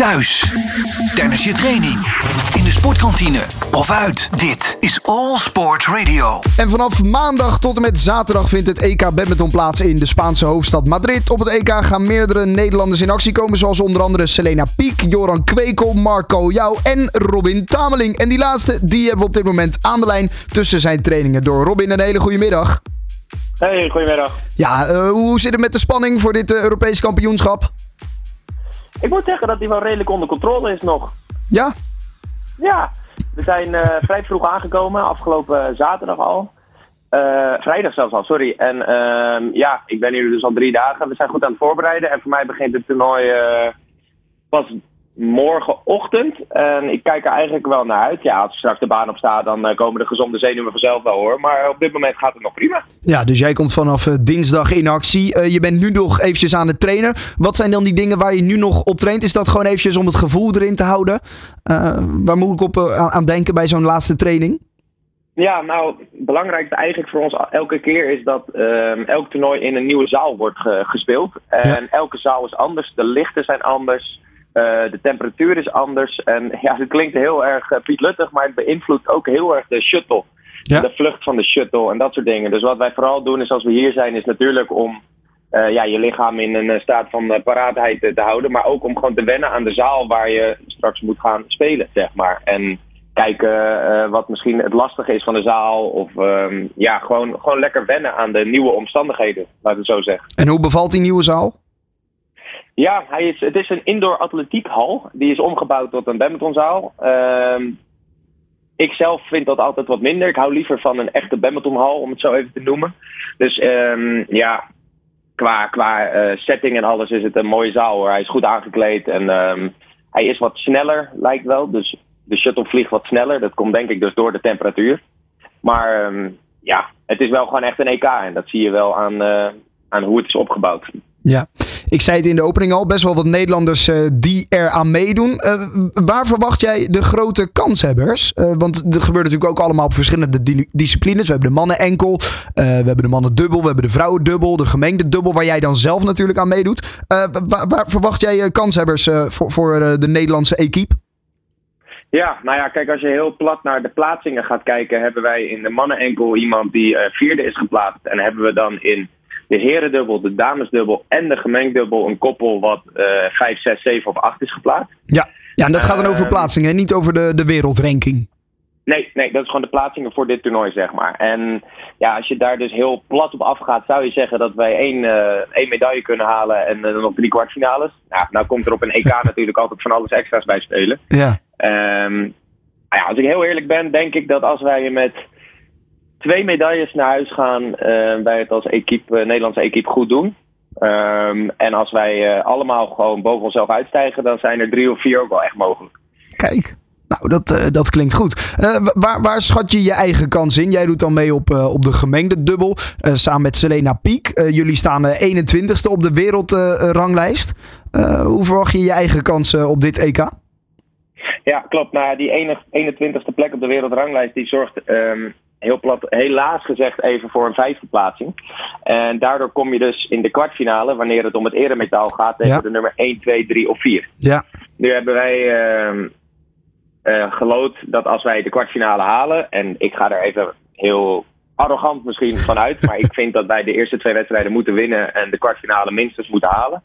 Thuis, tijdens je training, in de sportkantine of uit. Dit is All Sports Radio. En vanaf maandag tot en met zaterdag vindt het EK badminton plaats in de Spaanse hoofdstad Madrid. Op het EK gaan meerdere Nederlanders in actie komen, zoals onder andere Selena Piek, Joran Kwekel, Marco Jou en Robin Tameling. En die laatste, die hebben we op dit moment aan de lijn tussen zijn trainingen door. Robin, een hele goede middag. Hey, goedemiddag. Ja, uh, hoe zit het met de spanning voor dit uh, Europees kampioenschap? Ik moet zeggen dat die wel redelijk onder controle is nog. Ja? Ja, we zijn uh, vrij vroeg aangekomen, afgelopen zaterdag al. vrijdag zelfs al, sorry. En ehm, ja, ik ben hier dus al drie dagen. We zijn goed aan het voorbereiden. En voor mij begint het toernooi pas morgenochtend. En ik kijk er eigenlijk wel naar uit. Ja, als straks de baan op staat, dan uh, komen de gezonde zenuwen vanzelf wel hoor. Maar op dit moment gaat het nog prima. Ja, dus jij komt vanaf uh, dinsdag in actie. Uh, je bent nu nog eventjes aan het trainen. Wat zijn dan die dingen waar je nu nog op traint? Is dat gewoon eventjes om het gevoel erin te houden? waar moet ik op aan denken bij zo'n laatste training? Ja, nou, het belangrijkste eigenlijk voor ons elke keer is dat ehm, elk toernooi in een nieuwe zaal wordt gespeeld. En ja. elke zaal is anders, de lichten zijn anders. Uh, de temperatuur is anders. En ja, het klinkt heel erg uh, Piet Luttig, maar het beïnvloedt ook heel erg de shuttle. Ja. De vlucht van de shuttle en dat soort dingen. Dus wat wij vooral doen is als we hier zijn, is natuurlijk om uh, ja, je lichaam in een staat van paraatheid te houden. Maar ook om gewoon te wennen aan de zaal waar je straks moet gaan spelen, zeg maar. En kijken wat misschien het lastige is van de zaal. Of um, ja, gewoon, gewoon lekker wennen aan de nieuwe omstandigheden, ik het zo zeggen. En hoe bevalt die nieuwe zaal? Ja, hij is, het is een indoor atletiekhal. Die is omgebouwd tot een badmintonzaal. Uh, ik zelf vind dat altijd wat minder. Ik hou liever van een echte badmintonhal, om het zo even te noemen. Dus um, ja, qua, qua uh, setting en alles is het een mooie zaal hoor. Hij is goed aangekleed en um, hij is wat sneller, lijkt wel. Dus de shuttle vliegt wat sneller. Dat komt denk ik dus door de temperatuur. Maar ja, het is wel gewoon echt een EK en dat zie je wel aan, uh, aan hoe het is opgebouwd. Ja, ik zei het in de opening al, best wel wat Nederlanders uh, die er aan meedoen. Uh, waar verwacht jij de grote kanshebbers? Uh, want het gebeurt natuurlijk ook allemaal op verschillende di disciplines. We hebben de mannen enkel, we hebben de mannen dubbel, we hebben de vrouwen dubbel, de gemengde dubbel, waar jij dan zelf natuurlijk aan meedoet. Waar, waar, verwacht jij kanshebbers voor, voor de Nederlandse equipe? Ja, nou ja, kijk, als je heel plat naar de plaatsingen gaat kijken, hebben wij in de mannen enkel iemand die vierde is geplaatst. En hebben we dan in de herendubbel, de damesdubbel en de gemengdubbel een koppel wat uh, 5, 6, 7 of 8 is geplaatst. Ja, ja en dat gaat dan over plaatsingen, niet over de, de wereldranking. Nee, nee, dat is gewoon de plaatsingen voor dit toernooi, zeg maar. En ja, als je daar dus heel plat op afgaat, zou je zeggen dat wij één, uh, één medaille kunnen halen en uh, dan nog drie kwartfinales. Nou, nou komt er op een EK natuurlijk altijd van alles extra's bij spelen. Ja. Um, nou ja, als ik heel eerlijk ben, denk ik dat als wij met twee medailles naar huis gaan, uh, wij het als equipe, uh, Nederlandse equipe goed doen. Um, en als wij uh, allemaal gewoon boven onszelf uitstijgen, dan zijn er drie of vier ook wel echt mogelijk. Kijk. Nou, dat, dat klinkt goed. waar, waar schat je je eigen kans in? Jij doet dan mee op, op de gemengde dubbel. samen met Selena Piek. jullie staan 21ste op de wereldranglijst. hoe verwacht je je eigen kansen op dit EK? Ja, klopt. Nou, die 21ste plek op de wereldranglijst die zorgt um, heel plat, helaas gezegd even voor een vijfde plaatsing. En daardoor kom je dus in de kwartfinale, wanneer het om het eremetaal gaat, tegen ja. de nummer 1, 2, 3 of 4. Ja. Nu hebben wij uh, uh, geloot dat als wij de kwartfinale halen, en ik ga er even heel arrogant misschien vanuit, maar ik vind dat wij de eerste twee wedstrijden moeten winnen en de kwartfinale minstens moeten halen.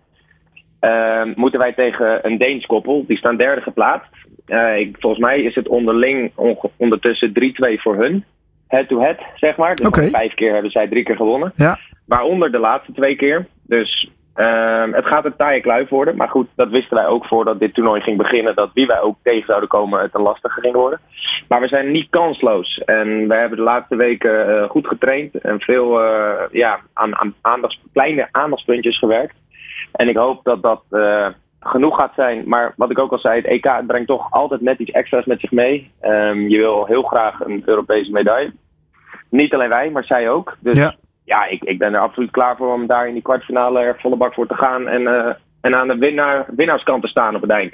Uh, moeten wij tegen een Deens koppel, die staan derde geplaatst. Uh, ik, volgens mij is het onderling ondertussen 3-2 voor hun head-to-head, -head, zeg maar. Dus okay. vijf keer hebben zij drie keer gewonnen. Ja. Waaronder de laatste twee keer. Dus uh, het gaat een taaie kluif worden. Maar goed, dat wisten wij ook voordat dit toernooi ging beginnen. Dat wie wij ook tegen zouden komen, het een lastige ging worden. Maar we zijn niet kansloos. En we hebben de laatste weken uh, goed getraind. En veel uh, ja, aan, aan aandachts, kleine aandachtspuntjes gewerkt. En ik hoop dat dat genoeg gaat zijn. Maar wat ik ook al zei, het EK brengt toch altijd net iets extra's met zich mee. Um, je wil heel graag een Europese medaille. Niet alleen wij, maar zij ook. Dus ja, ja ik, ik ben er absoluut klaar voor om daar in die kwartfinale er volle bak voor te gaan. En, uh, en aan de winnaar, winnaarskant te staan op het eind.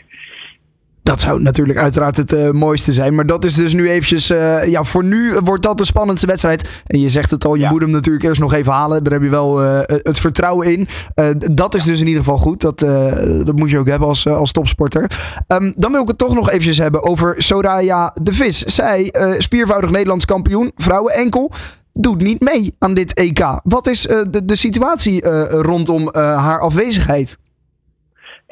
Dat zou natuurlijk uiteraard het uh, mooiste zijn. Maar dat is dus nu eventjes... Uh, ja, voor nu wordt dat de spannendste wedstrijd. En je zegt het al, je ja. moet hem natuurlijk eerst nog even halen. Daar heb je wel uh, het vertrouwen in. dat is dus in ieder geval goed. Dat, dat moet je ook hebben als, als topsporter. Um, dan wil ik het toch nog eventjes hebben over Soraya de Vis. Zij, spiervoudig Nederlands kampioen, vrouwen enkel doet niet mee aan dit EK. Wat is de, de situatie rondom haar afwezigheid?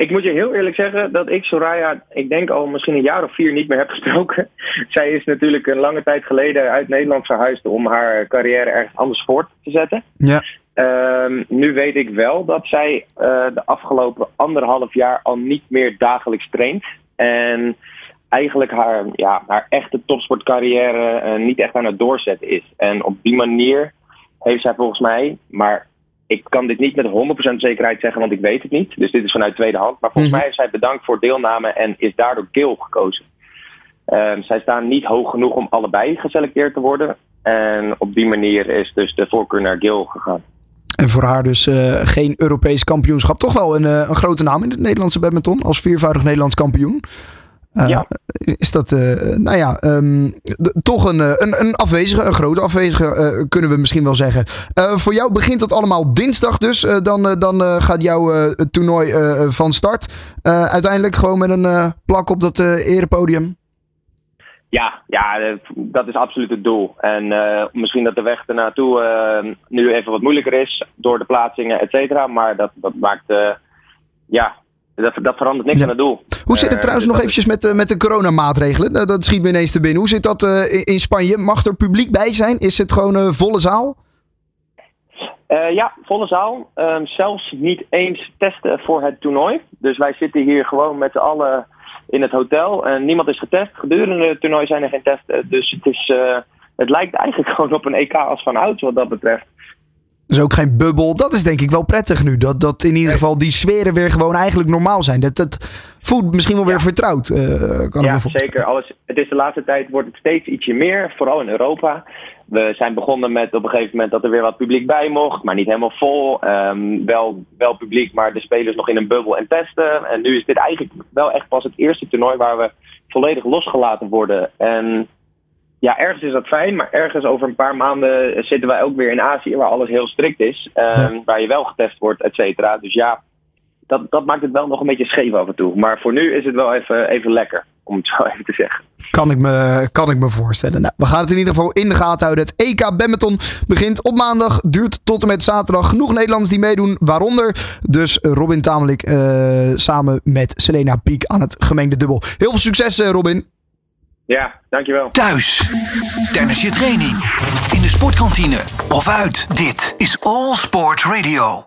Ik moet je heel eerlijk zeggen dat ik Soraya, ik denk al misschien een jaar of vier niet meer heb gesproken. Zij is natuurlijk een lange tijd geleden uit Nederland verhuisd om haar carrière ergens anders voort te zetten. Ja. Um, nu weet ik wel dat zij uh, de afgelopen anderhalf jaar al niet meer dagelijks traint. En eigenlijk haar, ja, haar echte topsportcarrière uh, niet echt aan het doorzetten is. En op die manier heeft zij volgens mij, maar ik kan dit niet met 100% zekerheid zeggen, want ik weet het niet. Dus dit is vanuit tweede hand. Maar volgens mm mij is zij bedankt voor deelname en is daardoor Gil gekozen. Uh, zij staan niet hoog genoeg om allebei geselecteerd te worden. En op die manier is dus de voorkeur naar Gil gegaan. En voor haar dus uh, geen Europees kampioenschap. Toch wel een, uh, een grote naam in het Nederlandse badminton als viervoudig Nederlands kampioen. Uh, ja. Is dat, uh, nou ja, um, toch een, een, een afwezige, een grote afwezige, uh, kunnen we misschien wel zeggen. voor jou begint dat allemaal dinsdag dus. dan, dan gaat jouw toernooi van start. uiteindelijk gewoon met een plak op dat erepodium. Ja, ja, dat is absoluut het doel. En misschien dat de weg ernaartoe nu even wat moeilijker is door de plaatsingen, et cetera. Maar dat, dat maakt, ja, dat, dat verandert niks aan het doel. Hoe zit het uh, trouwens nog eventjes met, uh, met de coronamaatregelen? Dat, dat schiet me ineens te binnen. Hoe zit dat uh, in Spanje? Mag er publiek bij zijn? Is het gewoon volle zaal? ja, volle zaal. Um, zelfs niet eens testen voor het toernooi. Dus wij zitten hier gewoon met z'n allen in het hotel. En niemand is getest. Gedurende het toernooi zijn er geen testen. Dus het, is, het lijkt eigenlijk gewoon op een EK als van oud wat dat betreft. Dus ook geen bubbel. Dat is denk ik wel prettig nu. Dat, dat in ieder geval die sferen weer gewoon eigenlijk normaal zijn. Dat, dat voelt misschien wel weer vertrouwd. Uh, kan ja, zeker. Alles, het is de laatste tijd wordt het steeds ietsje meer. Vooral in Europa. We zijn begonnen met op een gegeven moment dat er weer wat publiek bij mocht. Maar niet helemaal vol. Um, wel, wel publiek, maar de spelers nog in een bubbel en testen. En nu is dit eigenlijk wel echt pas het eerste toernooi waar we volledig losgelaten worden. En ja, ergens is dat fijn, maar ergens over een paar maanden zitten wij ook weer in Azië, waar alles heel strikt is. Um, Waar je wel getest wordt, et cetera. Dus ja, dat, dat maakt het wel nog een beetje scheef af en toe. Maar voor nu is het wel even, even lekker, om het zo even te zeggen. Kan ik me, kan ik me voorstellen. Nou, we gaan het in ieder geval in de gaten houden. Het EK Badminton begint op maandag, duurt tot en met zaterdag. Genoeg Nederlanders die meedoen, waaronder dus Robin Tamelik uh, samen met Selena Piek aan het gemengde dubbel. Heel veel succes, uh, Robin. Ja, dankjewel. Thuis, tijdens je training, in de sportkantine of uit. Dit is All Sport Radio.